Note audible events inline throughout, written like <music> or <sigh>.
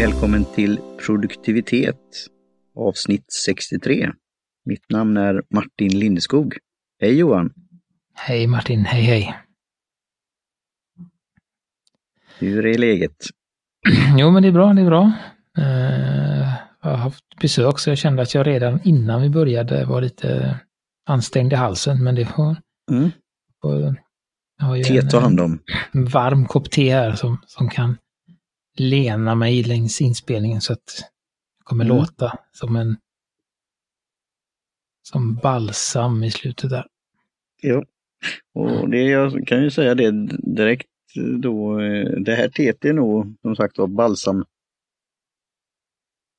Välkommen till produktivitet avsnitt 63. Mitt namn är Martin Lindeskog. Hej Johan! Hej Martin, hej hej! Hur är läget? <clears throat> Jo men det är bra, det är bra. Uh, jag har haft besök så jag kände att jag redan innan vi började var lite ansträngd i halsen men det får... Mm. får jag har ju Te ta hand om. en varm kopp te här som, som kan lena mig längs inspelningen så att det kommer Mm. låta som en som balsam i slutet där. Ja. Och det, jag kan ju säga det direkt då, eh, det här teet är nog som sagt var balsam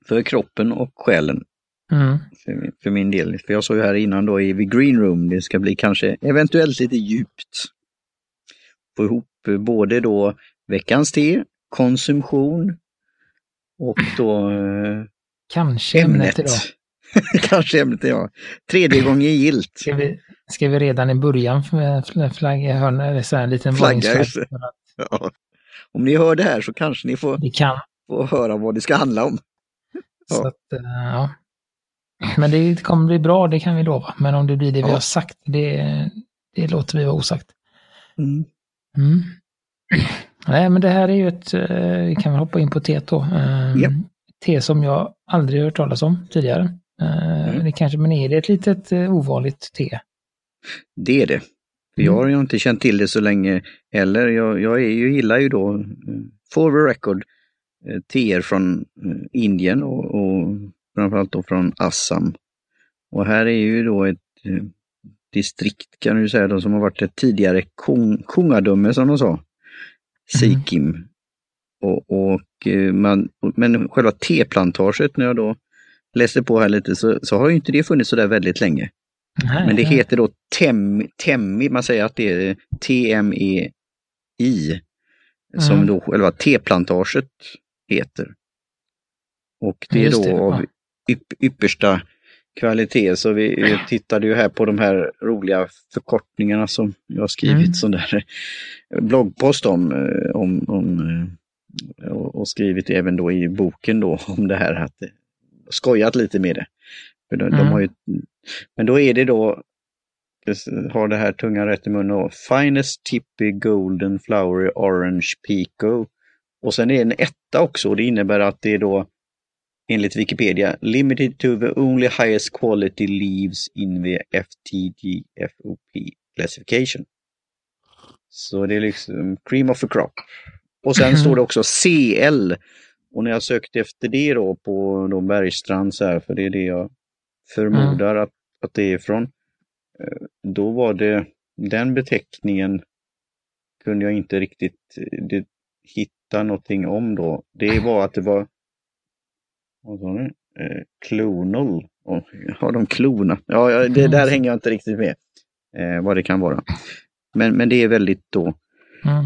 för kroppen och själen Mm. för, för min del. För jag såg ju här innan då i Green Room, det ska bli kanske eventuellt lite djupt. Få ihop både då veckans te, konsumtion och då eh, Kanske ämnet ämnet. idag. <laughs> kanske ämnet, ja. Tredje gången gilt. Ska vi, ska vi redan i början fl- flagga hörna, eller så här en liten Flagga, varningsflagg just det. för att Ja. Om ni hör det här så kanske ni får, kan. får höra vad det ska handla om. Ja. Så att, eh, ja. Men det kommer bli bra, det kan vi lova. Men om det blir det vi Ja. har sagt, det, det låter vi vara osagt. Mm. Mm. Nej, men det här är ju ett, eh, vi kan väl hoppa in på teet då. Eh, Ja. Te som jag aldrig hört talas om tidigare. Eh, Mm. Det kanske, men är det ett litet eh, ovanligt te? Det är det. Jag har ju inte känt till det så länge heller. Jag, jag är ju, gillar ju då, eh, for the record, eh, teer från eh, Indien och, och framförallt då från Assam. Och här är ju då ett eh, distrikt kan du säga då, som har varit ett tidigare kung, kungadöme som de sa. Sikkim. Och, och eh, man, men själva teplantaget när jag då läste på här lite så, så har ju inte det funnits så där väldigt länge. Nej, Men det nej. heter då tem, Temmi, man säger att det är T-M-E-I, som Mm. då själva teplantaget heter. Och det är då det, av yp, yppersta kvalitet, så vi vi <clears throat> tittade ju här på de här roliga förkortningarna som jag har skrivit Mm. sån där bloggpost om, eh, om, om eh, och skrivit även då i boken då om det här, att eh, skojat lite med det. För de, de Mm. har ju, men då är det då, har det här tunga rätt i munnen då, Finest Tippy Golden Flowery Orange Pico. Och sen är det en etta också och det innebär att det är då enligt Wikipedia limited to the only highest quality leaves in the FTG FOP classification. Så det är liksom cream of the crop. Och sen står det också CL. Och när jag sökte efter det då på då Bergstrand så här, för det är det jag förmodar att, att det är från. eh, Då var det den beteckningen kunde jag inte riktigt eh, det, hitta någonting om då. Det var att det var vad sa du? Eh, Clonal. Oh, har de klonat? Ja, det där hänger jag inte riktigt med. Eh, vad det kan vara. Men, men det är väldigt då, Mm.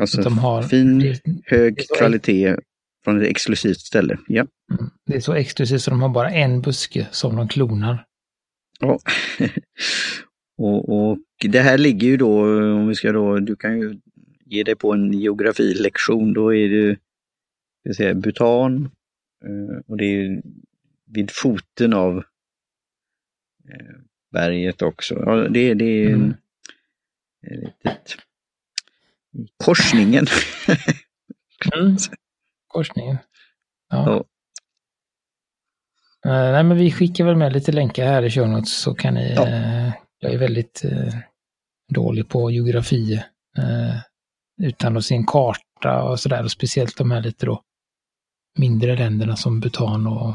alltså De har, fin, hög kvalitet från ett exklusivt ställe. Ja. mm, det är så exklusivt så de har bara en buske som de klonar. Ja. <laughs> och, och det här ligger ju då, om vi ska då, du kan ju ge dig på en geografilektion, då är det säga, Bhutan och det är vid foten av eh, berget också. Ja, det, det är Mm. ett litet korsningen. Mm. <laughs> Korsningen. Ja. Ja. Eh, nej, men vi skickar väl med lite länkar här i show notes så kan ni... Ja. eh, jag är väldigt eh, dålig på geografi eh, utan att se en karta och sådär. Och speciellt de här lite då mindre länderna som Bhutan och...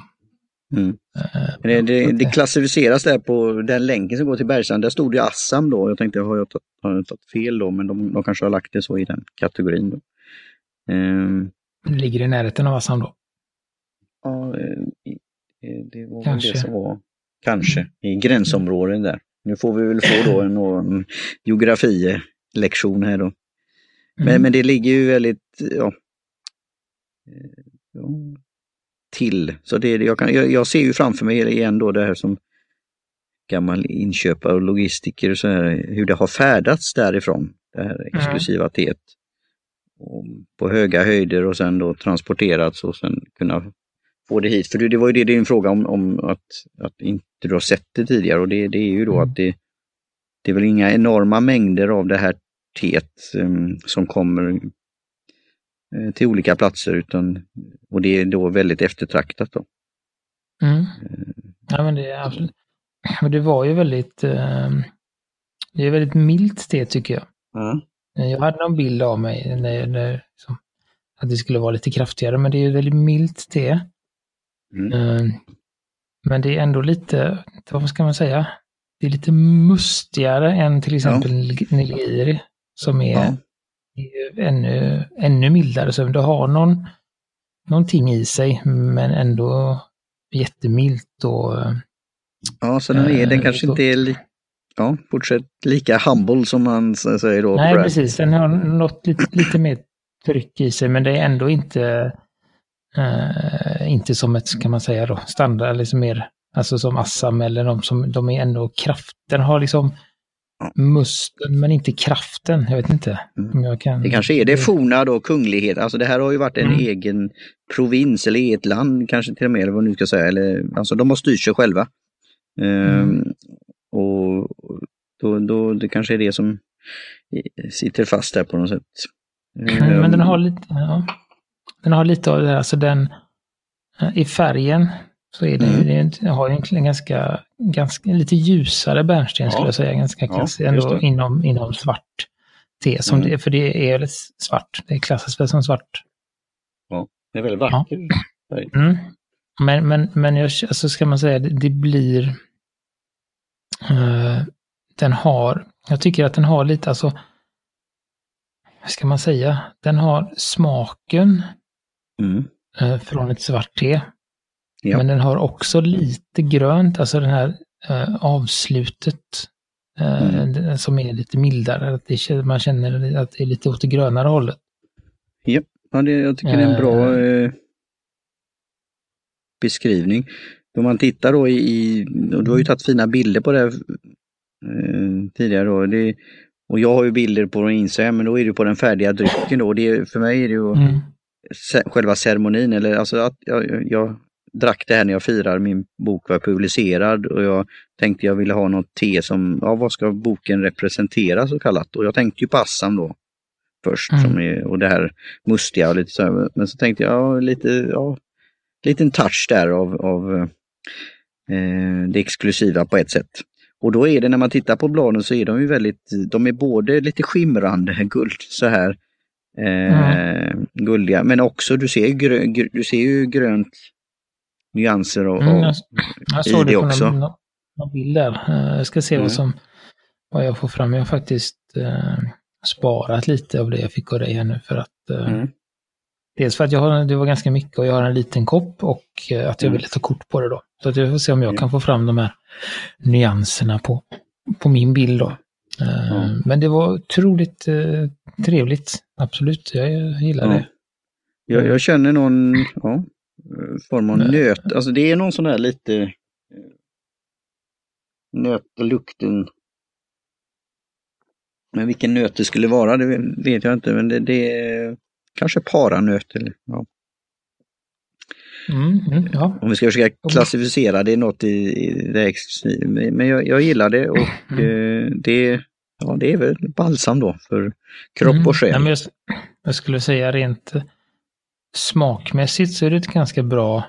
Mm. eh, det, det, det klassificeras där på den länken som går till Bergsand. Där stod det Assam då. Jag tänkte, har jag tagit, har jag tagit fel då? Men de, de kanske har lagt det så i den kategorin. Då. Det ligger i närheten av Assam då. ja, eh, eh, det var Kanske. det som var, kanske, i gränsområden där. Nu får vi väl få då en, en geografilektion här då. Men, Mm. men det ligger ju väldigt, ja till. Så det, jag, kan, jag, jag ser ju framför mig igen då det här som gammal inköpare och logistiker och så här, hur det har färdats därifrån, det här exklusiva teet. på höga höjder och sen då transporterats och sen kunna få det hit. För det, det var ju det din fråga om, om att, att inte du har sett det tidigare och det, det är ju då Mm. att det, det är väl inga enorma mängder av det här teet um, som kommer till olika platser utan och det är då väldigt eftertraktat. Då. Mm. Ja, men det är absolut. <clears throat> Men det var ju väldigt, eh, det är väldigt milt det tycker jag. Jag hade någon bild av mig när, när, liksom, att det skulle vara lite kraftigare, men det är ju väldigt milt det. Mm. Eh, Men det är ändå lite, vad ska man säga? Det är lite mustigare än till exempel Nilgiri som är, Ja. Ju ännu, ännu mildare. Så det har någon, någonting i sig, men ändå jättemilt och eh, Ja, så den, är, den Eh, kanske inte är li- ja, fortsätt lika humble som man säger då. Nej, precis. Den har något lite, lite mer tryck i sig, men det är ändå inte, eh, inte som ett, kan man säga då, standard, liksom mer, alltså som Assam eller de som, de är ändå kraft, den har liksom. Musten men inte kraften. Jag vet inte Mm. om jag kan... Det kanske är det forna då, kunglighet. Alltså det här har ju varit en Mm. egen provins eller eget land kanske till och med, eller vad nu ska säga. Eller, alltså de har styrt sig själva. Ehm, Mm. och då, då det kanske är det som sitter fast där på något sätt. Mm, men den Ehm, har lite, ja, den har lite av det alltså den, eh, i färgen så är det, Mm. det har egentligen ganska, ganska, lite ljusare bärnsten Ja. skulle jag säga, ganska Ja, klassiskt, just ändå inom, inom svart te, som Mm. det, för det är väl svart, det klassas väl som svart. det är väldigt vackert. Mm. Men, men, men jag, alltså ska man säga, det, det blir, eh, den har, jag tycker att den har lite, alltså, vad ska man säga, den har smaken Mm. eh, från ett svart te. Ja. Men den har också lite grönt, alltså den här eh, avslutet eh, Mm. som är lite mildare. Att det, man känner att det är lite åt det grönare hållet. Ja, det, jag tycker det är en bra eh, beskrivning. Om man tittar då i, och du har ju tagit fina bilder på det här, eh, tidigare då. Det, och jag har ju bilder på Instagram, men då är det på den färdiga drycken då. Det, för mig är det ju Mm. ce- själva ceremonin, eller alltså att jag, jag drack det här när jag firar min bok var publicerad och jag tänkte jag ville ha något te som, ja vad ska boken representera så kallat? Och jag tänkte ju på Assam då först Mm. som är, och det här mustiga och lite så här. Men så tänkte jag, ja lite, ja, liten touch där av, av eh, det exklusiva på ett sätt. Och då är det när man tittar på bladen så är de ju väldigt, de är både lite skimrande <laughs> guld så här eh, guldiga, men också du ser, grö, gr, du ser ju grönt nyanser och, Mm, och jag, jag i såg det det på också. någon, någon bild där. Eh, Jag ska se Mm. vad som vad jag får fram. Jag har faktiskt eh, sparat lite av det jag fick av dig här nu för att eh, Mm. Dels för att jag har, det var ganska mycket och jag har en liten kopp och eh, att jag Mm. ville ta kort på det då. Så att jag får se om jag Mm. kan få fram de här nyanserna på, på min bild då. Mm. Men det var otroligt eh, trevligt, absolut. Jag, jag gillar Ja. det. Jag, jag känner någon ja, form av Men- nöt, alltså det är någon sån här lite eh, nötlukten. Men vilken nöt det skulle vara, det vet jag inte, men det, det är kanske paranöt. Eller, ja. Mm, mm, ja. Om vi ska försöka klassificera det är något i, i det. Men jag, jag gillar det och Mm. eh, det, ja, det är väl balsam då för kropp Mm. och själ. Nej, men jag, jag skulle säga rent eh, smakmässigt så är det ett ganska bra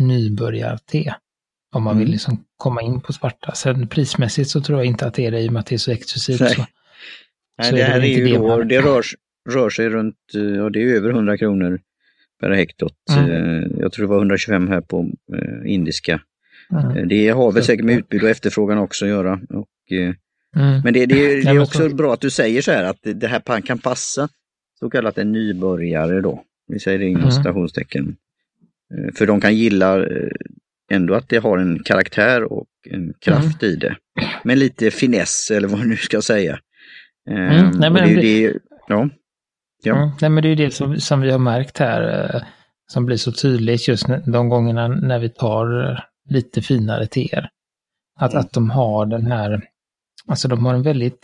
nybörjarte. Om man vill Mm. liksom komma in på svarta. Sen prismässigt så tror jag inte att det är det i och med att det är så exklusivt. Nej. Så. Nej, så det är det här är ju det då, det rör, rör sig runt, eh, ja det är över 100 kronor per hektot. Mm. Eh, Jag tror det var 125 här på eh, indiska. Mm. Det har väl säkert med utbud och efterfrågan också att göra. Och, Mm. men det, det, det är också så- bra att du säger så här att det, här kan passa så kallat en nybörjare då. Vi säger det inom Mm. citationstecken. Eh, För de kan gilla eh, ändå att det har en karaktär och en kraft Mm. i det. Men lite finess eller vad man nu ska säga. Mm, nej, och men det, det- det, ja. Ja. Mm. Nej, men det är det som, som vi har märkt här, eh, som blir så tydligt just de gångerna när vi tar lite finare teer. Att, Mm. att de har den här, alltså de har en väldigt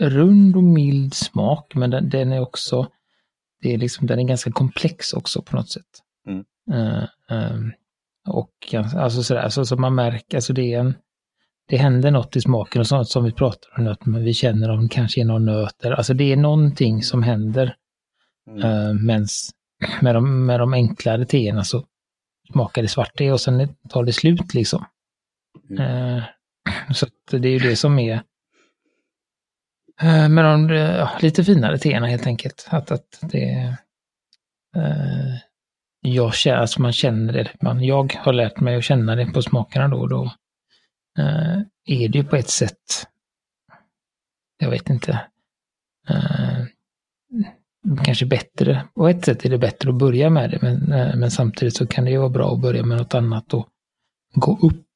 rund och mild smak, men den, den är också, det är liksom, den är ganska komplex också på något sätt. Mm. Uh, um, och alltså sådär, alltså, så man märker, alltså det är en, det händer något i smaken och sånt som vi pratar om, att vi känner om kanske är någon nöt alltså det är någonting som händer. Mm. Uh, mens med de, med de enklare teerna så smakar det svart te och sen tar det slut liksom. Mm. Uh, <clears throat> så det är ju det som är med de uh, lite finare teerna helt enkelt. Att, att det jag känner, alltså man känner det. Man, jag har lärt mig att känna det på smakerna då och då. Uh, är det ju på ett sätt, jag vet inte, uh, kanske bättre, på ett sätt är det bättre att börja med det, men, uh, men samtidigt så kan det ju vara bra att börja med något annat och gå upp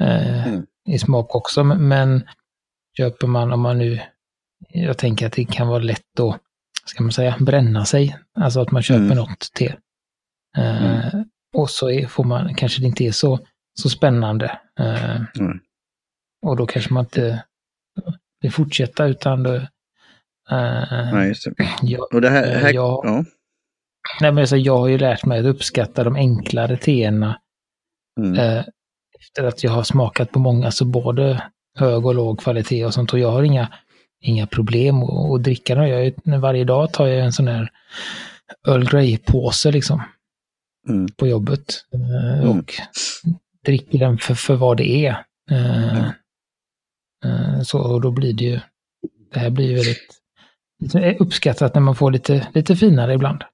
mm. i smak också. Men köper man, om man nu, jag tänker att det kan vara lätt att, ska man säga, bränna sig. Alltså att man köper mm. något Mm. Eh, och så är, får man, kanske det inte är så, så spännande. Mm. Och då kanske man inte vill fortsätta utan då, Uh, Nej, just det. Jag, och det här, här jag, ja. nej, men alltså, jag har ju lärt mig att uppskatta de enklare teerna. Mm. Uh, efter att jag har smakat på många, så både hög och låg kvalitet och sånt. Och jag har inga, inga problem att, dricka dem. Jag, varje dag tar jag en sån här Earl Grey-påse liksom mm. på jobbet. Eh, mm. Och dricker den för, för vad det är. Eh, mm. Så och då blir det ju, det här blir ju väldigt uppskattat när man får lite, lite finare ibland.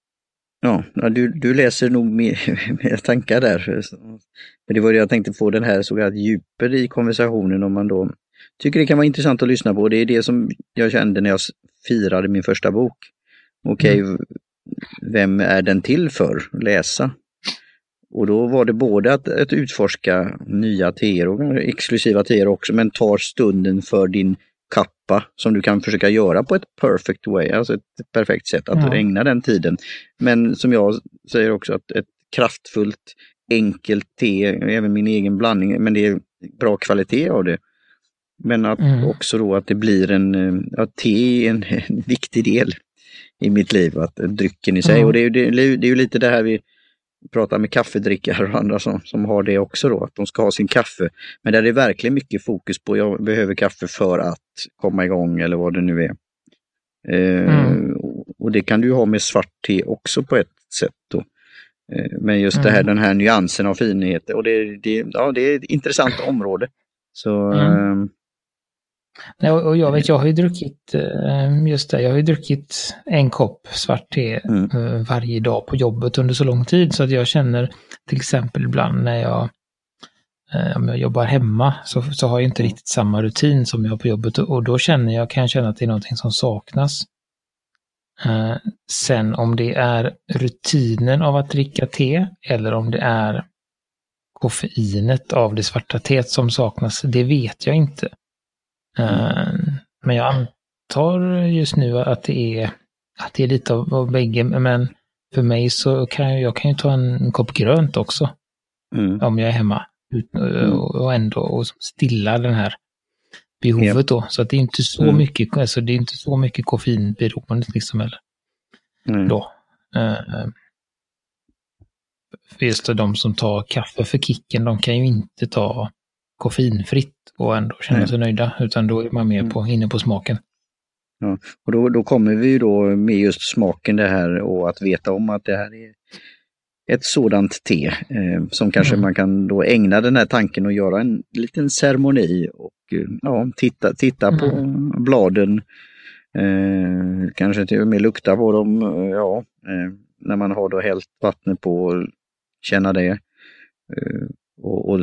Ja, du, du läser nog mer, <laughs> mer tankar där. Men det var det jag tänkte få den här så kallade djupet i konversationen om man då tycker det kan vara intressant att lyssna på. Det är det som jag kände när jag firade min första bok. Okej, okay, mm vem är den till för? Läsa. Och då var det både att, att utforska nya teer och exklusiva teer också, men tar stunden för din kappa som du kan försöka göra på ett perfect way, alltså ett perfekt sätt att ja. ägna den tiden. Men som jag säger också, att ett kraftfullt, enkelt te, även min egen blandning, men det är bra kvalitet av det. Men att mm. också då att det blir en, att te är en, <laughs> en viktig del i mitt liv, att drycken i sig. Mm. Och det är, det, det är ju lite det här vi pratar med kaffedrickare och andra som, som har det också då, att de ska ha sin kaffe. Men där är det verkligen mycket fokus på, jag behöver kaffe för att komma igång eller vad det nu är. Eh, mm. Och det kan du ha med svart te också på ett sätt. Då. Eh, men just det här, mm. den här nyansen av finhet, och det, det, ja, det är ett intressant område. Så mm. Nej, och jag vet, jag har ju druckit, eh, just det, jag har ju druckit en kopp svart te mm. Eh, varje dag på jobbet under så lång tid så att jag känner till exempel ibland när jag, eh, om jag jobbar hemma så, så har jag inte riktigt samma rutin som jag har på jobbet och då känner jag, kan jag känna att det är någonting som saknas. Sen om det är rutinen av att dricka te eller om det är koffeinet av det svarta teet som saknas, det vet jag inte. Mm. Men jag antar just nu att det är, att det är lite av, av bägge. Men för mig så kan jag, jag kan ju ta en kopp grönt också. Mm. Om jag är hemma. Mm. Och ändå och stilla den här behovet yep. då. Så att det är inte så mm. mycket, alltså det är inte så mycket koffeinberoende liksom heller. Mm. Då. Uh, just de som tar kaffe för kicken, de kan ju inte ta koffeinfritt och ändå känna Nej. sig nöjda, utan då är man mer mm. på, inne på smaken. Ja, och då, då kommer vi ju då med just smaken det här och att veta om att det här är ett sådant te eh, som kanske mm. man kan då ägna den här tanken och göra en liten ceremoni och eh, ja, titta, titta mm. på bladen. Eh, kanske till och med lukta på dem, eh, ja, eh, när man har då hällt vattnet på och känna det. Eh, och, och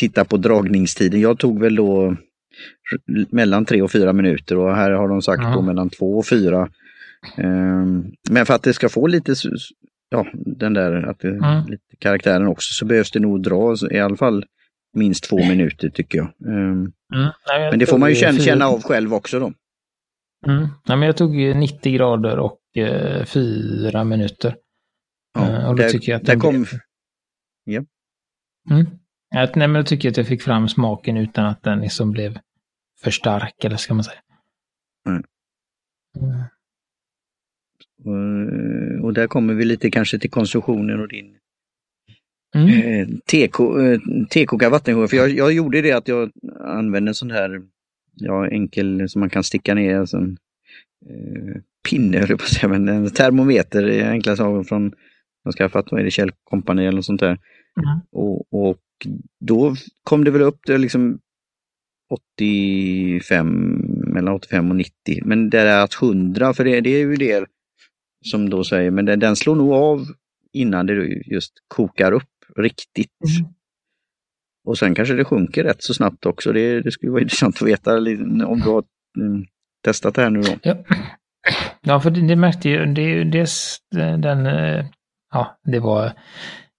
titta på dragningstiden. Jag tog väl då mellan tre och fyra minuter och här har de sagt då mellan två och fyra. Um, men för att det ska få lite, ja, den där, att det, mm. lite karaktären också, så behövs det nog dra i alla fall minst två minuter tycker jag. Um, mm. Nej, men det får man ju känna, känna av själv också då. Mm. Nej, men jag tog 90 grader och eh, fyra minuter. Ja, uh, och då där, tycker jag att där kom... Ja. Mm. Jag, nej, men jag tycker att jag fick fram smaken utan att den liksom blev för stark, eller ska man säga. Mm. Mm. Och, och där kommer vi lite kanske till konstruktionen och din mm. eh, tekoka eh, vattenkokare. För jag, jag gjorde det att jag använde en sån här ja, enkel som man kan sticka ner, alltså en eh, pinne, höll på att säga, men en termometer, enkla saker från, jag skaffat, vad är det, Kjell Company eller något sånt där. Mm. Och, och då kom det väl upp till liksom 85, mellan 85 och 90. Men det är att 100, för det, det är ju det som då säger, men den, den slår nog av innan det just kokar upp riktigt. Mm. Och sen kanske det sjunker rätt så snabbt också. Det, det skulle vara <laughs> intressant att veta om du har mm, testat det här nu då. Ja, ja för det, det märkte ju, det är ju dels den, eh, ja, det var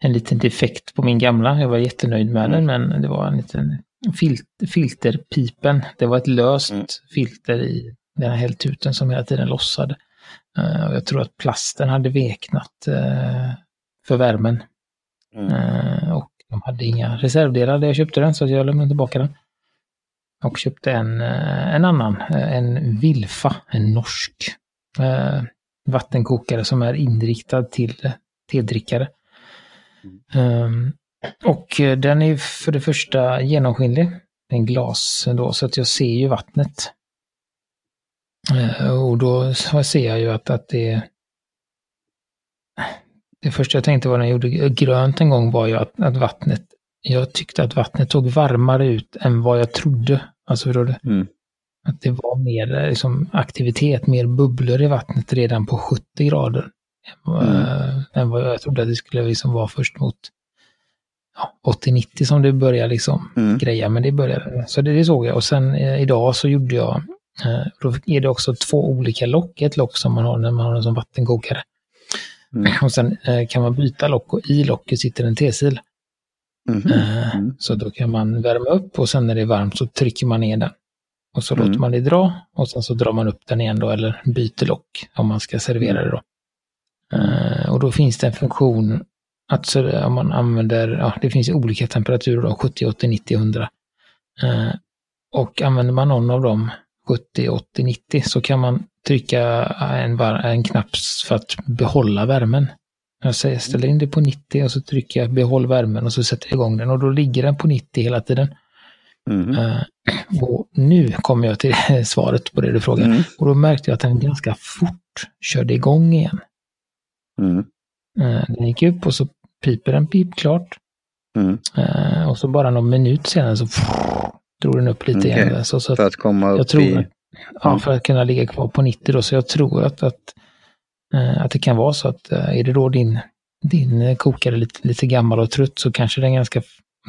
en liten defekt på min gamla. Jag var jättenöjd med den, mm. men det var en liten filt, filterpipen. Det var ett löst mm. filter i den här heltuten som hela tiden lossade. Uh, jag tror att plasten hade veknat uh, för värmen. Mm. Uh, och de hade inga reservdelar där jag köpte den, så jag lämnade tillbaka den. Och köpte en, en annan, en Vilfa, en norsk vattenkokare som är inriktad till tedrickare. Um, och eh, den är för det första genomskinlig. En glas då, så att jag ser ju vattnet. Uh, och då ser jag ju att, att det... Det första jag tänkte var när jag gjorde grönt en gång var ju att, att vattnet... Jag tyckte att vattnet tog varmare ut än vad jag trodde. Alltså förstår du? Mm. Att det var mer liksom, aktivitet, mer bubblor i vattnet redan på 70 grader. Mm. än vad jag trodde att det skulle liksom vara först mot ja, 80-90 som det börjar liksom mm. greja, men det började. Så det, det såg jag och sen eh, idag så gjorde jag, eh, då är det också två olika lock, ett lock som man har när man har en som vattenkokare. Mm. Och sen eh, kan man byta lock och i locket sitter en tesil. Mm. Eh, mm. Så då kan man värma upp och sen när det är varmt så trycker man ner den. Och så låter mm. man det dra och sen så drar man upp den igen då eller byter lock om man ska servera mm. det då. Uh, och då finns det en funktion att så, om man använder, ja det finns olika temperaturer då, 70, 80, 90, 100. Uh, och använder man någon av dem, 70, 80, 90, så kan man trycka en, en knapp för att behålla värmen. Jag ställer in det på 90 och så trycker jag behåll värmen och så sätter jag igång den och då ligger den på 90 hela tiden. Mm. Uh, och nu kommer jag till <laughs> svaret på det du frågar. Mm. Och då märkte jag att den ganska fort körde igång igen. Mm. Eh, den gick upp och så piper den pip klart. Mm. Eh, och så bara någon minut senare så drog den upp lite okay. igen. Så, så för att komma upp tror, i... Ja, för att kunna ligga kvar på 90 då. Så jag tror att, att, eh, att det kan vara så att är det då din, din kokare lite, lite gammal och trött så kanske den ganska,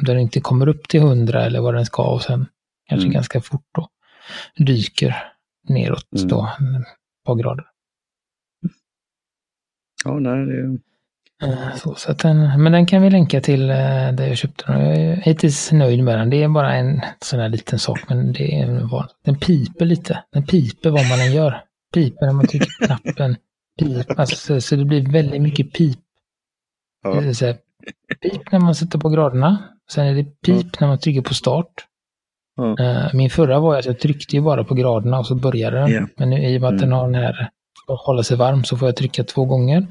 den inte kommer upp till 100 eller vad den ska och sen kanske mm. ganska fort då dyker neråt mm. då ett par grader. Ja, nej, det... Eh, så, så den, men den kan vi länka till eh, där jag köpte den. Jag är hittills nöjd med den. Det är bara en sån här liten sak, men det är vanligt. Den piper lite. Den piper vad man än gör. Piper när man trycker på knappen. Pip, alltså, så det blir väldigt mycket pip. Ja. Här, pip när man sätter på graderna. Sen är det pip ja. när man trycker på start. Ja. Eh, min förra var att jag tryckte ju bara på graderna och så började den. Men nu i och med att mm. den har den här att hålla sig varm så får jag trycka två gånger.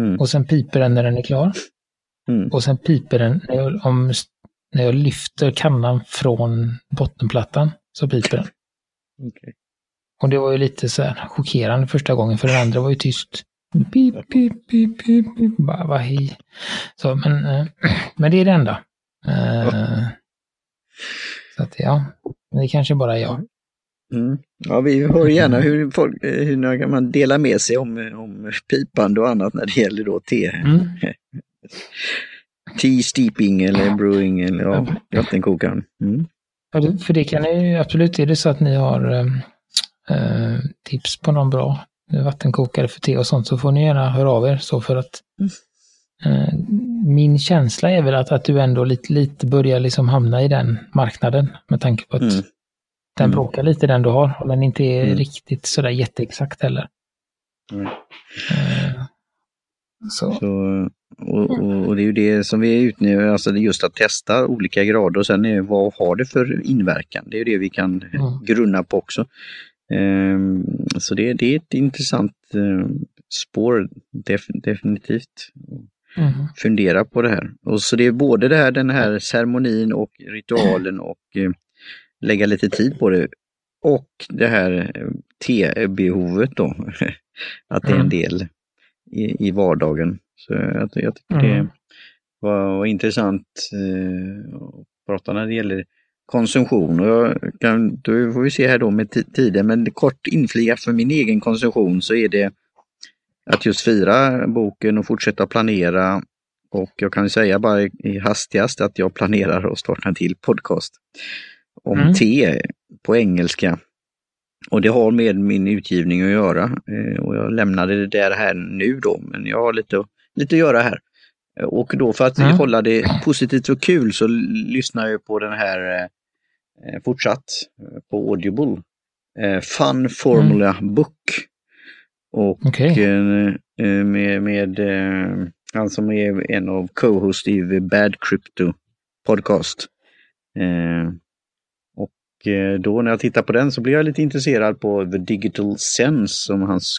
Mm. Och sen piper den när den är klar. Mm. Och sen piper den när jag, om, när jag lyfter kannan från bottenplattan. Så piper den. Okay. Och det var ju lite så här chockerande första gången för den andra var ju tyst. Pip, pip, pip, pip, pip. Bara, hej. Så, men, äh, <clears throat> men det är det enda. Äh, så att ja, det kanske bara är jag. Mm. Ja, vi hör gärna hur, folk, hur man delar med sig om, om pipande och annat när det gäller då te. Mm. <laughs> tea steeping eller brewing eller ja, vattenkokaren. Mm. Ja, för det kan ni absolut, är det så att ni har äh, tips på någon bra vattenkokare för te och sånt så får ni gärna höra av er. Så för att äh, min känsla är väl att, att du ändå lite, lite börjar liksom hamna i den marknaden med tanke på att mm. Den mm. bråkar lite den du har den inte är mm. riktigt sådär jätteexakt heller. Mm. Så. så och, och, och, det är ju det som vi är ute nu, alltså just att testa olika grader och sen är, vad har det för inverkan? Det är det vi kan mm. grunna på också. Um, så det, det, är ett intressant uh, spår def, definitivt. Mm. Fundera på det här. Och så det är både det här, den här ceremonin och ritualen och eh, lägga lite tid på det. Och det här eh, T-behovet då. <laughs> att det är en mm. del i, i vardagen. Så jag, jag tycker mm. det var, var intressant eh, att prata när det gäller konsumtion. Och jag kan, då får vi se här då med tiden, men kort infliga för min egen konsumtion så är det att just fira boken och fortsätta planera. Och jag kan säga bara i hastigast att jag planerar att starta en till podcast om mm. te på engelska. Och det har med min utgivning att göra. Eh, och jag lämnade det där här nu då, men jag har lite, lite att göra här. Och då för att mm. hålla det positivt och kul så lyssnar jag på den här eh, Eh, fortsatt eh, på Audible. Eh, Fun Formula mm. Book. Och okay. med, med han som är en av co-host i Bad Crypto Podcast. Och då när jag tittar på den så blir jag lite intresserad på The Digital Sense som hans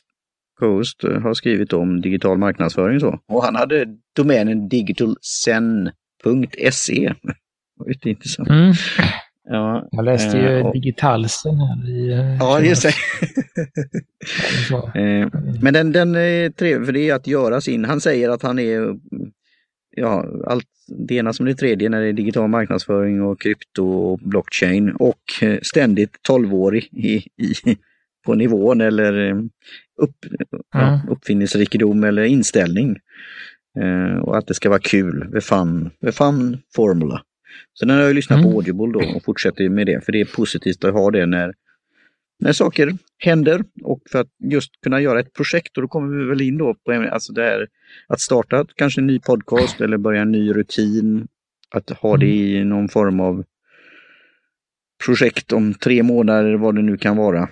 co-host har skrivit om digital marknadsföring. Så. Och han hade domänen digitalsen.se. Lite intressant. Mm. Ja, jag läste ju eh, Digitalsen här i... Eh, ja, just det. <laughs> eh, men den, den är trevlig, för det är att göra sin. Han säger att han är ja, allt det ena som det tredje när det är digital marknadsföring och krypto och blockchain och eh, ständigt 12-årig i, i, på nivån eller eh, upp, mm. ja, uppfinningsrikedom eller inställning. Eh, och att det ska vara kul, the fun, the fun formula. Så den har jag lyssnat mm. på Audible då och fortsätter med det, för det är positivt att ha det när, när saker händer och för att just kunna göra ett projekt. Och då kommer vi väl in då på alltså det här, att starta kanske en ny podcast eller börja en ny rutin. Att ha det i mm. någon form av projekt om tre månader, vad det nu kan vara.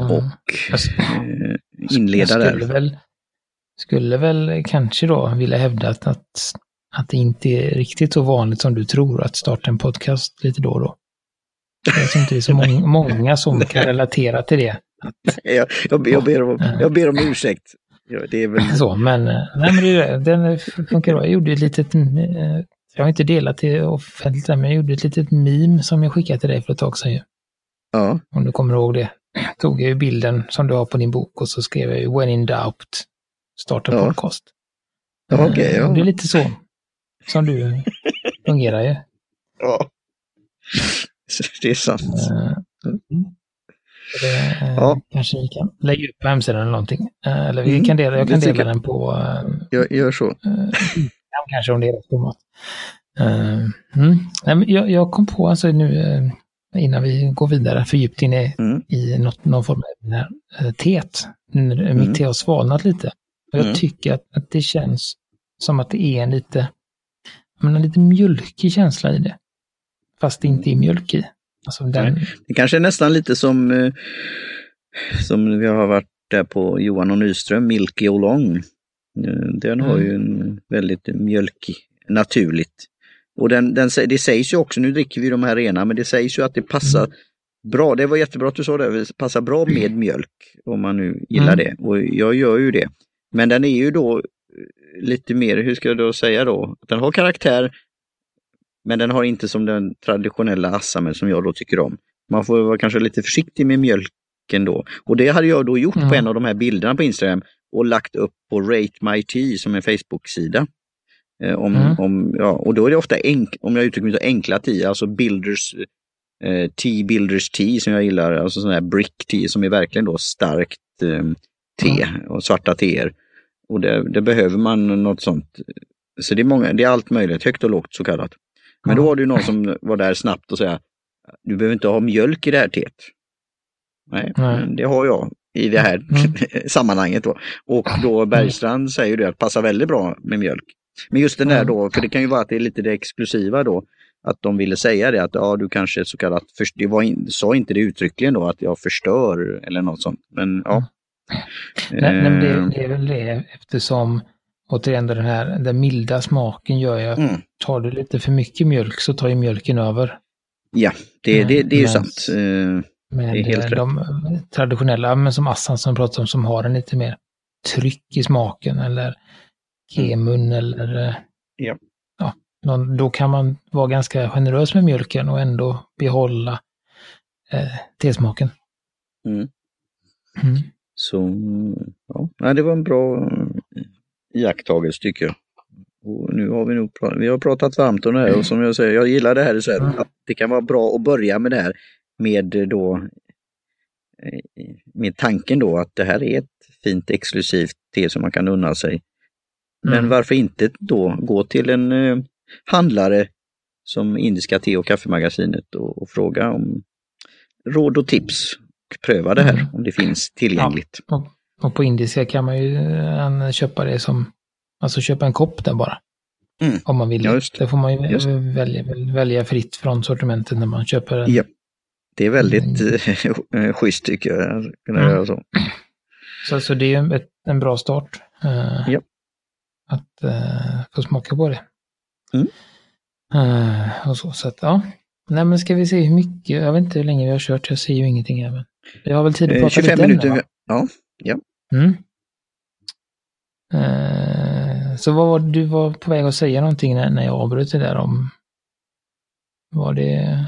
Mm. Och eh, inleda där. Skulle väl, skulle väl kanske då vilja hävda att, att att det inte är riktigt så vanligt som du tror att starta en podcast lite då och då. Jag tror inte det är så många, många som kan relatera till det. Jag, jag, jag, ber om, jag ber om ursäkt. Ja, det är väl... Så, men, nej, men det, den funkar bra. Jag gjorde ett litet, eh, jag har inte delat det offentligt, men jag gjorde ett litet meme som jag skickade till dig för ett tag sedan. Ja. Om du kommer ihåg det. <clears throat> Tog jag ju bilden som du har på din bok och så skrev jag ju When in doubt, starta ja. podcast. Okay, ja. Det är lite så som du <laughs> fungerar ju. Ja, <laughs> det är sant. Mm. Det, ja. Kanske vi kan lägga ut på hemsidan eller någonting. Eh, eller vi mm. kan dela, jag kan dela den på... Jag gör så. kanske om det är rätt format. Mm. Jag, jag kom på alltså nu innan vi går vidare för djupt in i, mm. i något, någon form av teet. Mitt mm. te har svalnat lite. Och jag mm. tycker att, att det känns som att det är en lite men en lite mjölkig känsla i det. Fast det inte är mjölk i. Alltså den... Det kanske är nästan lite som, eh, som vi har varit där på Johan och Nyström, Milky och Long. Eh, den har mm. ju en väldigt mjölkig, naturligt. Och den, den, det sägs ju också, nu dricker vi de här rena, men det sägs ju att det passar mm. bra. Det var jättebra att du sa det, det passar bra med mjölk om man nu gillar mm. det. Och jag gör ju det. Men den är ju då lite mer, hur ska jag då säga då? Den har karaktär, men den har inte som den traditionella assamen som jag då tycker om. Man får vara kanske lite försiktig med mjölken då. Och det hade jag då gjort mm. på en av de här bilderna på Instagram och lagt upp på Rate My Tea som en Facebook-sida. Eh, om, mm. om, ja, och då är det ofta, enk, om jag uttrycker mig så, enkla tea, alltså Builders eh, Tea, Builders Tea som jag gillar, alltså sån här brick tea som är verkligen då starkt eh, te mm. och svarta teer. Och det, det, behöver man något sånt. Så det är, många, det är allt möjligt, högt och lågt så kallat. Men då var det ju någon som var där snabbt och säga, du behöver inte ha mjölk i det här teet. Nej, Nej. det har jag i det här mm. <laughs> sammanhanget. Då. Och då Bergstrand säger det att det passar väldigt bra med mjölk. Men just den där då, för det kan ju vara att det är lite det exklusiva då, att de ville säga det att ja, du kanske så kallat, det var in, sa inte det uttryckligen då att jag förstör eller något sånt. Men ja, Nej, nej det, eh. det, är väl det eftersom återigen den här den milda smaken gör ju att mm. tar du lite för mycket mjölk så tar ju mjölken över. Ja, det, det, det är ju sant. Men de traditionella, men som Assan som pratar om, som har en lite mer tryck i smaken eller kemun mm. eller eh, ja. ja då kan man vara ganska generös med mjölken och ändå behålla eh, tesmaken. Mm. Mm. Så ja, det var en bra iakttagelse tycker jag. Och nu har vi nog pratat, vi har pratat varmt om det här och som jag säger, jag gillar det här, så här att det kan vara bra att börja med det här med då eh, med tanken då att det här är ett fint exklusivt te som man kan unna sig. Men mm. varför inte då gå till en eh, handlare som Indiska te och kaffemagasinet och, och, fråga om råd och tips. Pröva det här mm. om det finns tillgängligt. Ja, och, på indiska kan man ju eh, köpa det som, alltså köpa en kopp där bara. Mm. Om man vill. Ja, det. det får man ju välja, välja fritt från sortimentet när man köper en. Ja. Det är väldigt mm. <laughs> schysst tycker jag, att kunna mm. göra så. Så, så det är ett, en bra start. Uh, ja. Att uh, få smaka på det. Mm. Uh, och så, så att, ja. Nej men ska vi se hur mycket, jag vet inte hur länge vi har kört, jag ser ju ingenting här. Men vi har väl tid att prata 25 lite minuter, ännu, ja. ja. Mm. så vad var du var på väg att säga någonting när, när jag avbröt det där om, var det,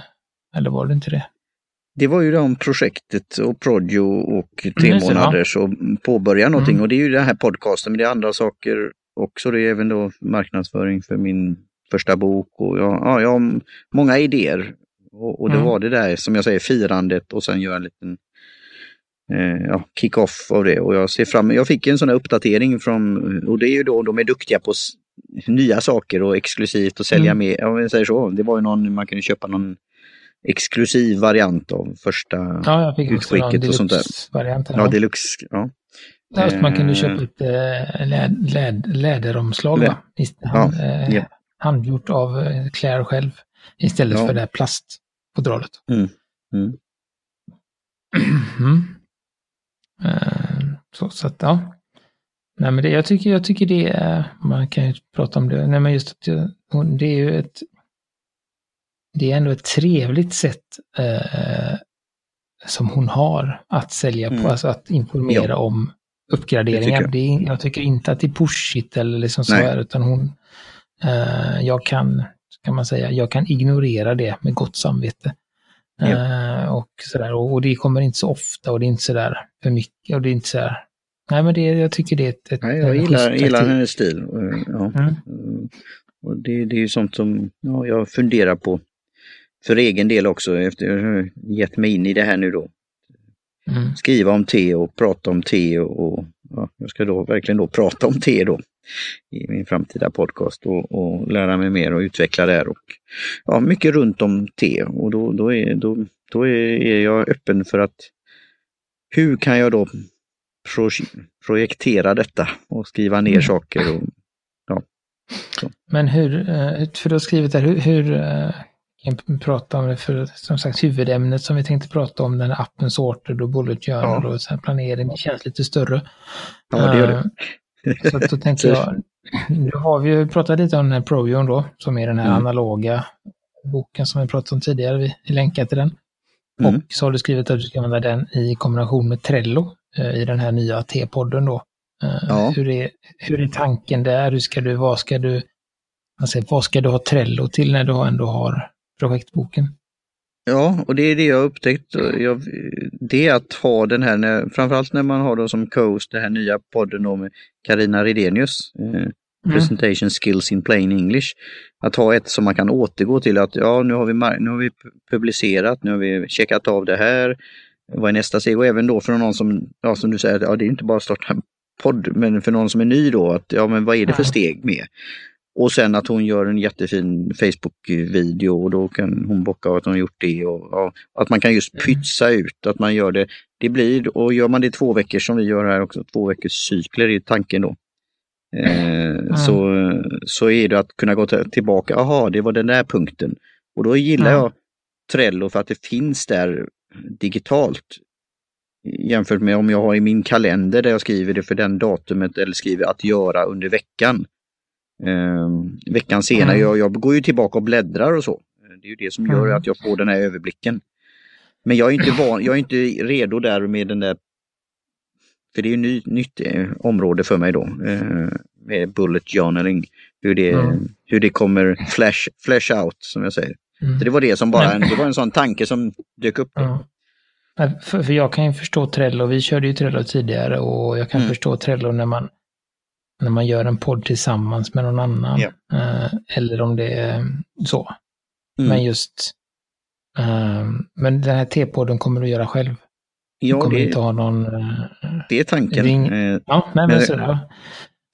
eller var det inte det? det var ju det om projektet och Prodio och tre mm, månader så påbörja någonting mm. och det är ju den här podcasten men det är andra saker också. Det är även då marknadsföring för min första bok och jag, ja, jag har många idéer. Och, och det mm. var det där som jag säger firandet och sen göra en liten eh, ja, kick-off av det. Och jag ser fram jag fick en sån här uppdatering från, och det är ju då de är duktiga på nya saker och exklusivt och sälja mm. mer. Om jag säger så, det var ju någon, man kunde köpa någon exklusiv variant av första ja, jag fick utskicket och sånt där. Varianten, ja, deluxe. Ja. Just, man kunde köpa ett äh, läd, läd, läderomslag, Lä? Hand, ja, äh, ja. handgjort av Claire själv istället ja. för det här plastfodralet. Mm. Mm. <clears throat> mm. Uh, så, så att, ja. Nej, men det, jag, tycker, jag tycker det är, man kan ju prata om det, nej men just att det är ju ett det är ändå ett trevligt sätt eh, som hon har att sälja på, mm. alltså att informera ja. om uppgraderingar. Det tycker jag. Det är, jag. tycker inte att det är pushigt eller liksom så här, utan hon, eh, jag kan, kan man säga, jag kan ignorera det med gott samvete. Ja. Eh, och, sådär, och, och, det kommer inte så ofta och det är inte sådär för mycket och det är inte sådär, nej men det, jag tycker det är ett... ett nej, jag gillar, gillar hennes stil. Eh, ja. Mm. Och det, det är ju sånt som ja, jag funderar på för egen del också efter ha gett mig in i det här nu då. Mm. Skriva om te och prata om te och, och ja, jag ska då verkligen då prata om te då i min framtida podcast och, och lära mig mer och utveckla det Och, ja, mycket runt om te och då, då, är, då, då är jag öppen för att hur kan jag då pro, projektera detta och skriva ner mm. saker. Och, ja, Men hur, eh, för du har skrivit där, hur, hur eh, kan prata om det för som sagt huvudämnet som vi tänkte prata om, den här appen Sorted och Bullet Journal ja. och så planering, det känns lite större. Ja, det gör det. Så då tänkte jag, <clears throat> nu har vi ju pratat lite om den här Provion då, som är den här mm. analoga boken som vi pratat om tidigare, vi länkar till den. Mm. Och så har du skrivit att du ska använda den i kombination med Trello uh, i den här nya T-podden då. Uh, ja. hur, är, hur är tanken där? Hur ska du, vad ska du, alltså, vad ska du ha Trello till när du ändå har projektboken. Ja, och det är det jag upptäckt. Jag, det är att ha den här, när, framförallt när man har då som coast den här nya podden då med Carina Redenius, eh, mm. Presentation Skills in Plain English. Att ha ett som man kan återgå till att ja, nu har vi, nu har vi publicerat, nu har vi checkat av det här. Vad är nästa steg? Och även då för någon som, ja, som du säger, ja, det är inte bara att starta en podd, men för någon som är ny då, att ja, men vad är det för steg med? Och sen att hon gör en jättefin Facebook-video och då kan hon bocka att hon gjort det. Och, ja, att man kan just mm. pytsa ut, att man gör det. Det blir, och gör man det två veckor som vi gör här också, två veckors cykler är tanken då. Eh, mm. så, så är det att kunna gå tillbaka, aha det var den där punkten. Och då gillar mm. jag Trello för att det finns där digitalt. Jämfört med om jag har i min kalender där jag skriver det för den datumet eller skriver att göra under veckan eh, veckan senare. Mm. Jag, jag går ju tillbaka och bläddrar och så. Det är ju det som gör mm. att jag får den här överblicken. Men jag är inte, van, jag är inte redo där med den där för det är ju ny, nytt eh, område för mig då, eh, med bullet journaling. Hur det, mm. hur det kommer flash, flash out, som jag säger. Mm. Så det var det som bara, en, det var en sån tanke som dök upp. Ja. För, för, jag kan ju förstå Trello, vi körde ju Trello tidigare och jag kan mm. förstå Trello när man, när man gör en podd tillsammans med någon annan. Ja. Eh, eller om det är så. Mm. Men just, eh, men den här T-podden kommer du göra själv. Ja, du kommer det, inte ha någon... Eh, det är tanken. Ring, ja, nej, men sådär.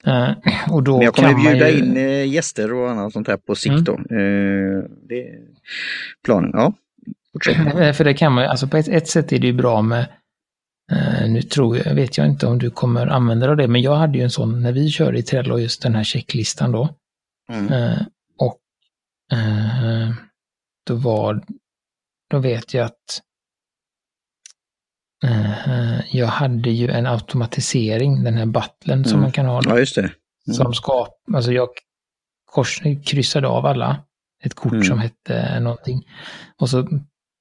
Uh, och då men jag kommer bjuda ju... in gäster och annat sånt här på sikt mm. då. Det är planen, ja. <laughs> För det kan man alltså på ett, ett sätt är det ju bra med, nu tror jag, vet jag inte om du kommer använda dig av det, men jag hade ju en sån när vi körde i Trello, just den här checklistan då. Mm. och då var, då vet jag att jag hade ju en automatisering, den här buttlen mm. som man kan ha. Ja, just det. Mm. Som skap, alltså jag kors, kryssade av alla, ett kort mm. som hette någonting. Och så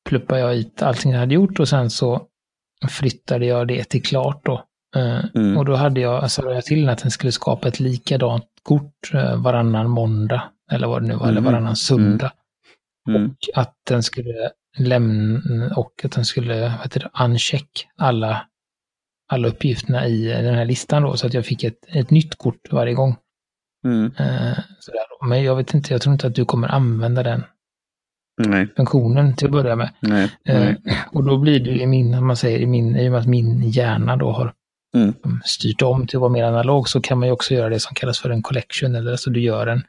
pluppade jag i allting jag hade gjort och sen så flyttade jag det till klart då. Uh, och då hade jag, alltså jag till att den skulle skapa ett likadant kort uh, varannan måndag, eller vad det nu var, eller mm. varannan söndag. Mm. Och att den skulle lämna och att den skulle vad heter det, uncheck alla, alla uppgifterna i den här listan då, så att jag fick ett, ett nytt kort varje gång. Mm. Sådär. Men jag vet inte, jag tror inte att du kommer använda den nej. funktionen till att börja med. Nej, nej. Och då blir det i min, man säger, i, min, i och med att min hjärna då har mm. styrt om till att vara mer analog så kan man ju också göra det som kallas för en collection, eller alltså du gör en,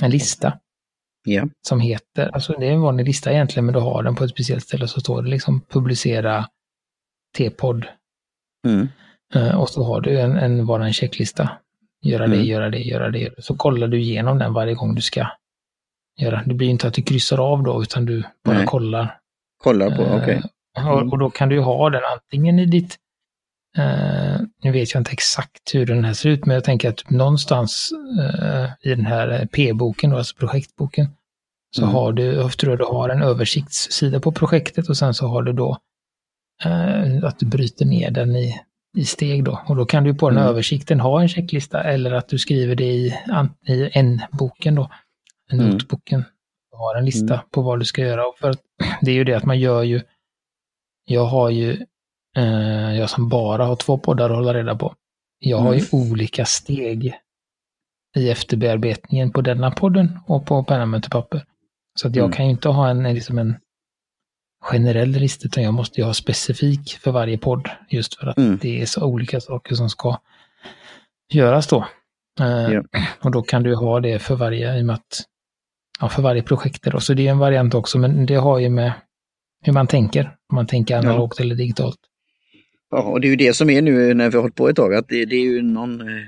en lista. Yeah. Som heter, alltså det är en vanlig lista egentligen, men du har den på ett speciellt ställe så står det liksom publicera T-podd. Mm. Uh, och så har du en, en, bara en checklista. Göra mm. det, göra det, göra det. Så kollar du igenom den varje gång du ska göra. Det blir inte att du kryssar av då, utan du bara Nej. kollar. Kollar på, uh, okej. Okay. Mm. Och, då kan du ha den antingen i ditt Uh, nu vet jag inte exakt hur den här ser ut, men jag tänker att någonstans uh, i den här P-boken, alltså projektboken, så mm. har du, jag tror du har en översiktssida på projektet och sen så har du då uh, att du bryter ner den i, i steg då. Och då kan du på den mm. översikten ha en checklista eller att du skriver det i, i en-boken då, mm. noteboken. Du har en lista mm. på vad du ska göra. Och för <clears throat> det är ju det att man gör ju, jag har ju Eh, jag som bara har två poddar att hålla reda på. Jag har ju mm. olika steg i efterbearbetningen på denna podden och på penna papper. Så att jag mm. kan ju inte ha en, liksom en generell lista, utan jag måste ju ha specifik för varje podd. Just för att mm. det är så olika saker som ska göras då. Uh, yeah. <clears throat> Och då kan du ha det för varje, i och med att, ja, för varje projekt. Då. Så det är en variant också, men det har ju med hur man tänker. Om man tänker analogt ja. eller digitalt. Ja, och det är ju det som är nu när vi har hållit på ett tag, att det, det är ju någon, eh,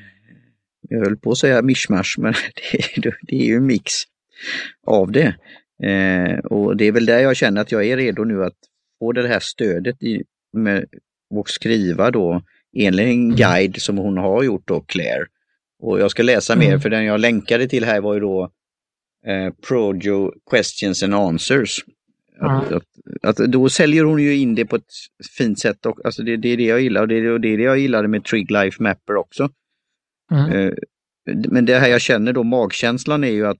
jag höll på att säga mischmasch, men <laughs> det, det är ju en mix av det. Eh, och det är väl där jag känner att jag är redo nu att få det här stödet i, med, och skriva då enligt en mm. guide som hon har gjort då, Claire. Och jag ska läsa mm. mer, för den jag länkade till här var ju då eh, Projo Questions and Answers. Att, att, att, då säljer hon ju in det på ett fint sätt. Och, alltså det, det är det jag gillar och det, är det jag gillade med Trig Life Mapper också. Mm. Eh, men det här jag känner då, magkänslan är ju att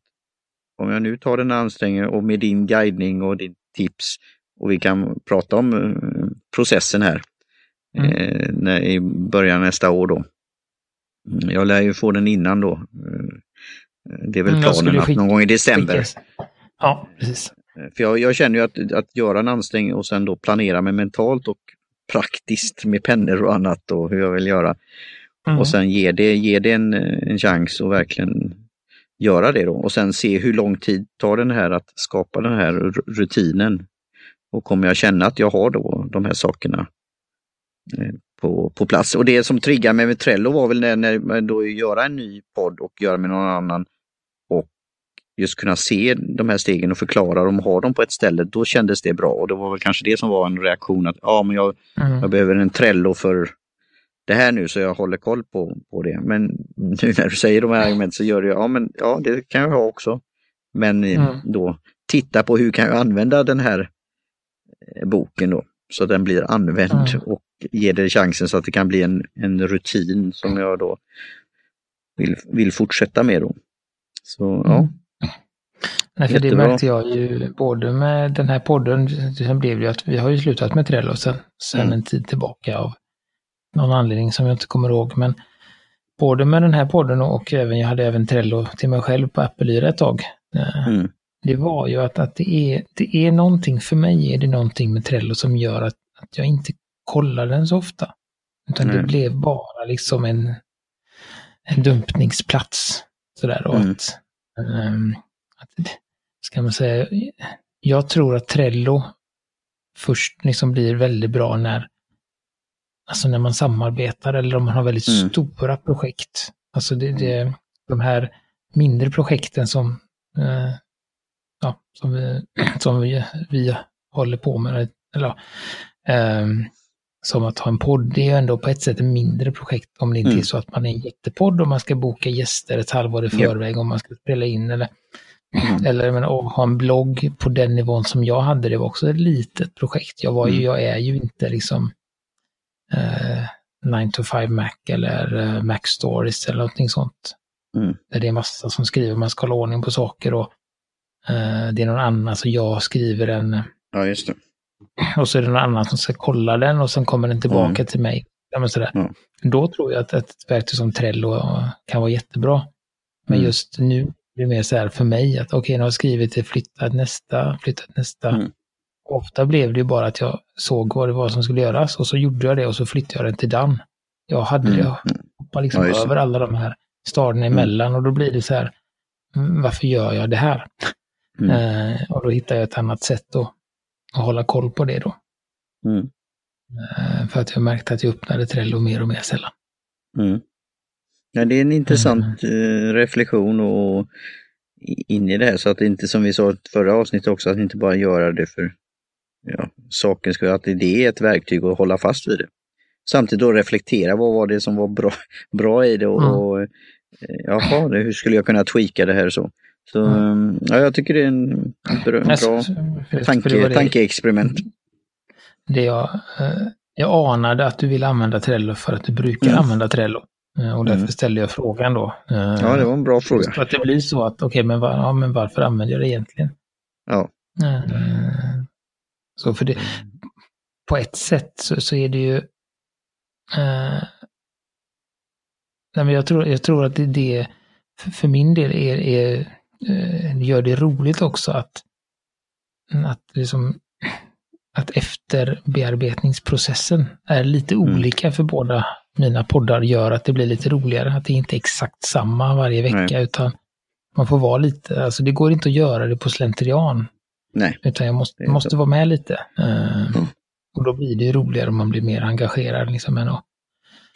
om jag nu tar den ansträngningen och med din guidning och din tips och vi kan prata om eh, processen här mm. eh, när, i början nästa år då. Mm, jag lär ju få den innan då. Eh, det är väl mm, planen att någon gång i december. Ja, precis. Eh, för jag, jag känner ju att, att göra en ansträngning och sen då planera mig mentalt och praktiskt med pennor och annat och hur jag vill göra. Mm. Och sen ge det, ge det en, en chans och verkligen göra det då. Och sen se hur lång tid tar den här att skapa den här rutinen. Och kommer jag känna att jag har då de här sakerna eh, på, på plats. Och det som triggade mig med Trello var väl när, när då göra en ny podd och göra med någon annan just kunna se de här stegen och förklara dem och ha dem på ett ställe, då kändes det bra. Och det var väl kanske det som var en reaktion att ja, men jag, mm. jag behöver en Trello för det här nu så jag håller koll på, på det. Men <laughs> nu när du säger de här argumenten så gör det, ja men ja det kan jag ha också. Men mm. då titta på hur kan jag använda den här eh, boken då så den blir använd mm. och ge det chansen så att det kan bli en, en rutin som jag då vill, vill fortsätta med. Då. Så ja. Nej, för det märkte jag ju både med den här podden, sen blev det ju att vi har ju slutat med Trello sen, sen mm. en tid tillbaka av någon anledning som jag inte kommer ihåg. Men både med den här podden och även, jag hade även Trello till mig själv på Apple ett tag. Eh, mm. Det var ju att, att det, är, det är någonting, för mig är det någonting med Trello som gör att, att jag inte kollar den så ofta. Utan mm. det blev bara liksom en, en dumpningsplats. Sådär, och mm. att, um, att, ska man säga, jag tror att Trello först liksom blir väldigt bra när, alltså när man samarbetar eller om man har väldigt mm. stora projekt. Alltså det, det, de här mindre projekten som, eh, ja, som, vi, <clears throat> som vi, vi håller på med, eller eh, som att ha en podd, det är ändå på ett sätt ett mindre projekt om det inte mm. är så att man är en jättepodd och man ska boka gäster ett halvår i förväg ja. om man ska spela in eller Mm. Eller men, att ha en blogg på den nivån som jag hade, det var också ett litet projekt. Jag, var ju, mm. jag är ju inte liksom eh, 9 to 5 Mac eller eh, Mac Stories eller någonting sånt. Mm. Där det är massa som skriver, man ska hålla ordning på saker och eh, det är någon annan, så jag skriver en... Ja, just det. Och så är det någon annan som ska kolla den och sen kommer den tillbaka mm. till mig. Ja, men sådär. Mm. Då tror jag att ett verktyg som Trello kan vara jättebra. Men mm. just nu det är mer så här för mig att okej, okay, nu har jag skrivit det, flyttat nästa, flyttat nästa. Mm. Ofta blev det ju bara att jag såg vad det var som skulle göras och så gjorde jag det och så flyttade jag den till Dan. Jag hade mm. jag hoppade liksom ja, över alla de här stadierna mm. emellan och då blir det så här, mm, varför gör jag det här? Mm. Eh, och då hittar jag ett annat sätt att, att hålla koll på det då. Mm. Eh, för att jag märkte att jag öppnade Trello mer och mer sällan. Mm. Ja, det är en intressant mm. reflektion och in i det här så att det inte som vi sa i förra avsnittet också, att inte bara göra det för ja, saken skull, att det är ett verktyg att hålla fast vid det. Samtidigt då reflektera, vad var det som var bra, <laughs> bra i det och, mm. och eh, jaha, hur skulle jag kunna tweaka det här så. Så mm. ja, jag tycker det är en bra, bra tanke, det tankeexperiment. Det jag, jag anade att du vill använda Trello för att du brukar mm. använda Trello. Eh, och därför mm. ställde jag frågan då. Eh, ja, det var en bra fråga. För att det blir så att, okej, okay, men, var, ja, men varför använder jag det egentligen? Ja. Eh, så för det, på ett sätt så, så är det ju... Eh, nej, men jag, tror, jag tror att det, det för min del är, är, gör det roligt också att, att liksom att efterbearbetningsprocessen är lite mm. olika för båda mina poddar gör att det blir lite roligare. Att det inte är exakt samma varje vecka Nej. utan man får vara lite, alltså det går inte att göra det på slentrian. Nej. Utan jag måste, måste vara med lite. Uh, mm. Och då blir det roligare om man blir mer engagerad liksom än att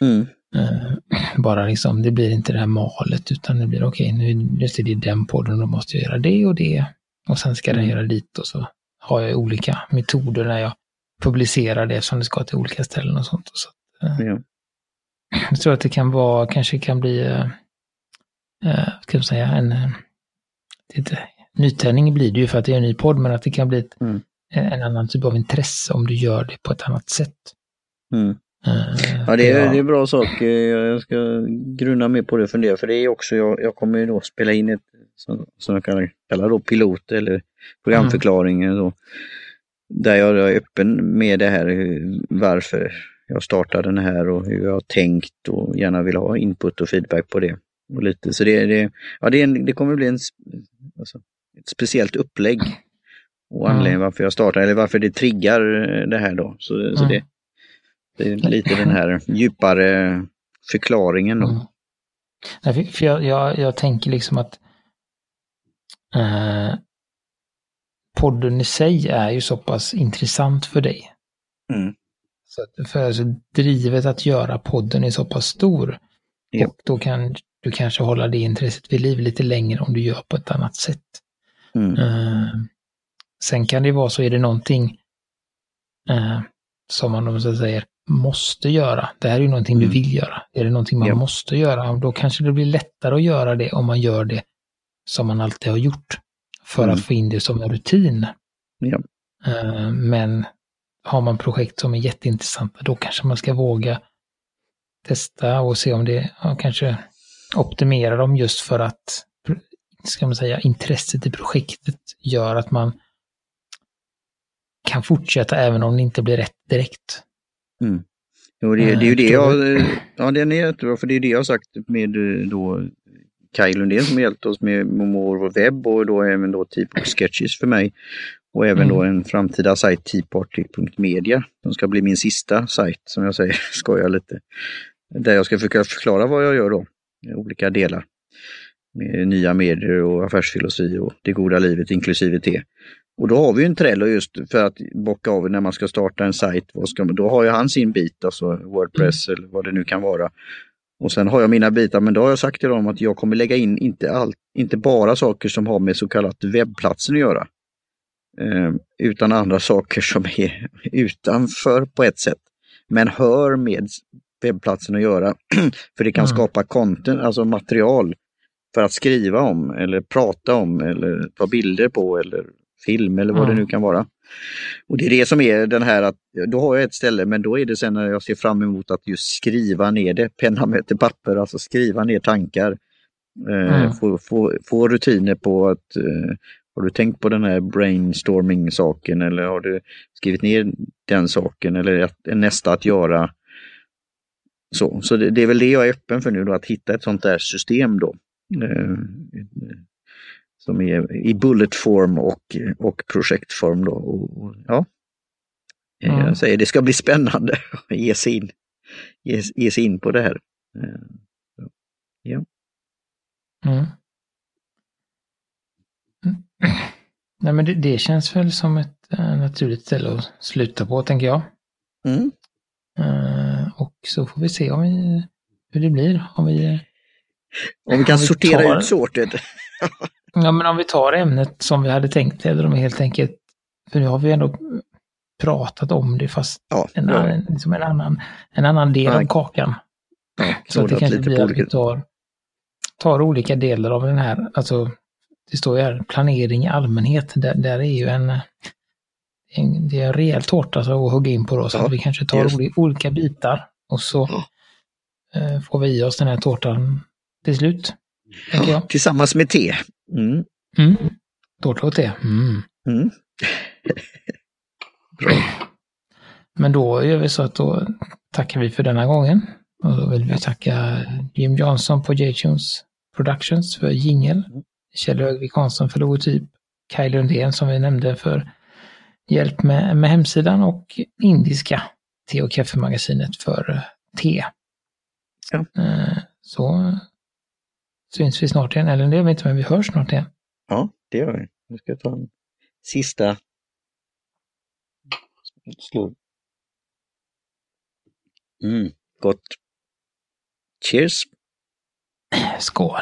mm. uh, <clears throat> bara liksom, det blir inte det här malet utan det blir okej, okay, nu just är det den podden, då måste jag göra det och det. Och sen ska mm. den göra dit och så har jag olika metoder när jag publicerar det som det ska till olika ställen och sånt. Och så, uh, ja. Jag tror att det kan vara, kanske kan bli, eh, eh ska man säga, en, eh, nytändning blir det ju för att det är en ny podd, men att det kan bli ett, mm. en annan typ av intresse om du gör det på ett annat sätt. Mm. Uh, ja, det är, ja. det är bra sak. Jag ska grunna mer på det och fundera, för det är också, jag, jag kommer ju då spela in ett, som, som jag kan kalla då pilot eller programförklaring. Mm. där jag är öppen med det här, varför jag startar den här och hur jag har tänkt och gärna vill ha input och feedback på det. Och lite. Så det, det, ja, det, en, det kommer bli en, alltså, ett speciellt upplägg och mm. anledningen varför jag startar, eller varför det triggar det här då. Så, mm. så det, det, är lite den här djupare förklaringen då. Mm. Nej, för jag, jag, jag, tänker liksom att eh, podden i sig är ju så pass intressant för dig. Mm. Så för alltså, drivet att göra podden är så pass stor. Ja. Och då kan du kanske hålla det intresset vid liv lite längre om du gör på ett annat sätt. Mm. Uh, sen kan det vara så, är det någonting uh, som man så säger måste göra. Det här är ju någonting mm. du vill göra. Är det någonting man ja. måste göra, då kanske det blir lättare att göra det om man gör det som man alltid har gjort. För mm. att få in det som en rutin. Ja. Uh, men har man projekt som är jätteintressanta, då kanske man ska våga testa och se om det, ja, kanske optimera dem just för att, ska man säga, intresset i projektet gör att man kan fortsätta även om det inte blir rätt direkt. Mm. Jo, det, det är ju det jag, ja den är jättebra för det är det jag har sagt med då Kaj Lundén som hjälpt oss med More webb och då även då Teapot Sketches för mig. Och även mm. då en framtida sajt, teaparty.media, som ska bli min sista sajt som jag säger, <laughs> skojar lite. Där jag ska försöka förklara vad jag gör då, i olika delar. Med nya medier och affärsfilosofi och det goda livet inklusive te. Och då har vi en Trello just för att bocka av när man ska starta en sajt. Då har ju han sin bit, alltså Wordpress mm. eller vad det nu kan vara. Och sen har jag mina bitar, men då har jag sagt till dem att jag kommer lägga in inte, all, inte bara saker som har med så kallat webbplatsen att göra. Eh, utan andra saker som är utanför på ett sätt. Men hör med webbplatsen att göra. <clears throat> för det kan mm. skapa content, alltså material för att skriva om eller prata om eller ta bilder på eller film eller vad mm. det nu kan vara. Och det är det som är den här att då har jag ett ställe men då är det sen när jag ser fram emot att just skriva ner det, penna möter papper, alltså skriva ner tankar. Eh, mm. få, få, få, rutiner på att eh, har du tänkt på den här brainstorming-saken eller har du skrivit ner den saken eller att, nästa att göra? Så, så det, det, är väl det jag är öppen för nu då, att hitta ett sånt där system då. Eh, som är i bulletform och, och projektform. Då. Och, ja. Mm. Jag säger det ska bli spännande att ge sig in, ge, ge sig in på det här. Eh, ja. Mm. <clears throat> Nej men det, det, känns väl som ett äh, naturligt ställe att sluta på tänker jag. Mm. Uh, och så får vi se om vi, hur det blir. Om vi, om vi kan om vi sortera tar... ut sortet. <laughs> Ja, men om vi tar ämnet som vi hade tänkt, eller om vi helt enkelt, för nu har vi ändå pratat om det fast ja, en, ja. Annan, liksom en, annan, en annan del ja. av kakan. så det kanske blir att vi tar, tar olika delar av den här, alltså det står ju här planering i allmänhet, där, där är ju en, en det är en rejäl tårta att hugga in på då, så att vi kanske tar yes. olika bitar och så eh, får vi i oss den här tårtan till slut. Ja, tillsammans med te. Mm. Mm. Tårta och te. Mm. Mm. <laughs> Bra. Men då gör vi så att då tackar vi för denna gången. Och då vill vi tacka Jim Johnson på J-Tunes Productions för jingel. Kjell Högvik Hansson för logotyp. Kaj Lundén som vi nämnde för hjälp med, med hemsidan och Indiska te och kaffemagasinet för te. Ja. Eh, så syns vi snart igen. Eller det vet inte, men vi hörs snart igen. Ja, det gör vi. Nu ska jag ta en sista slå. Mm, gott. Cheers! Skål!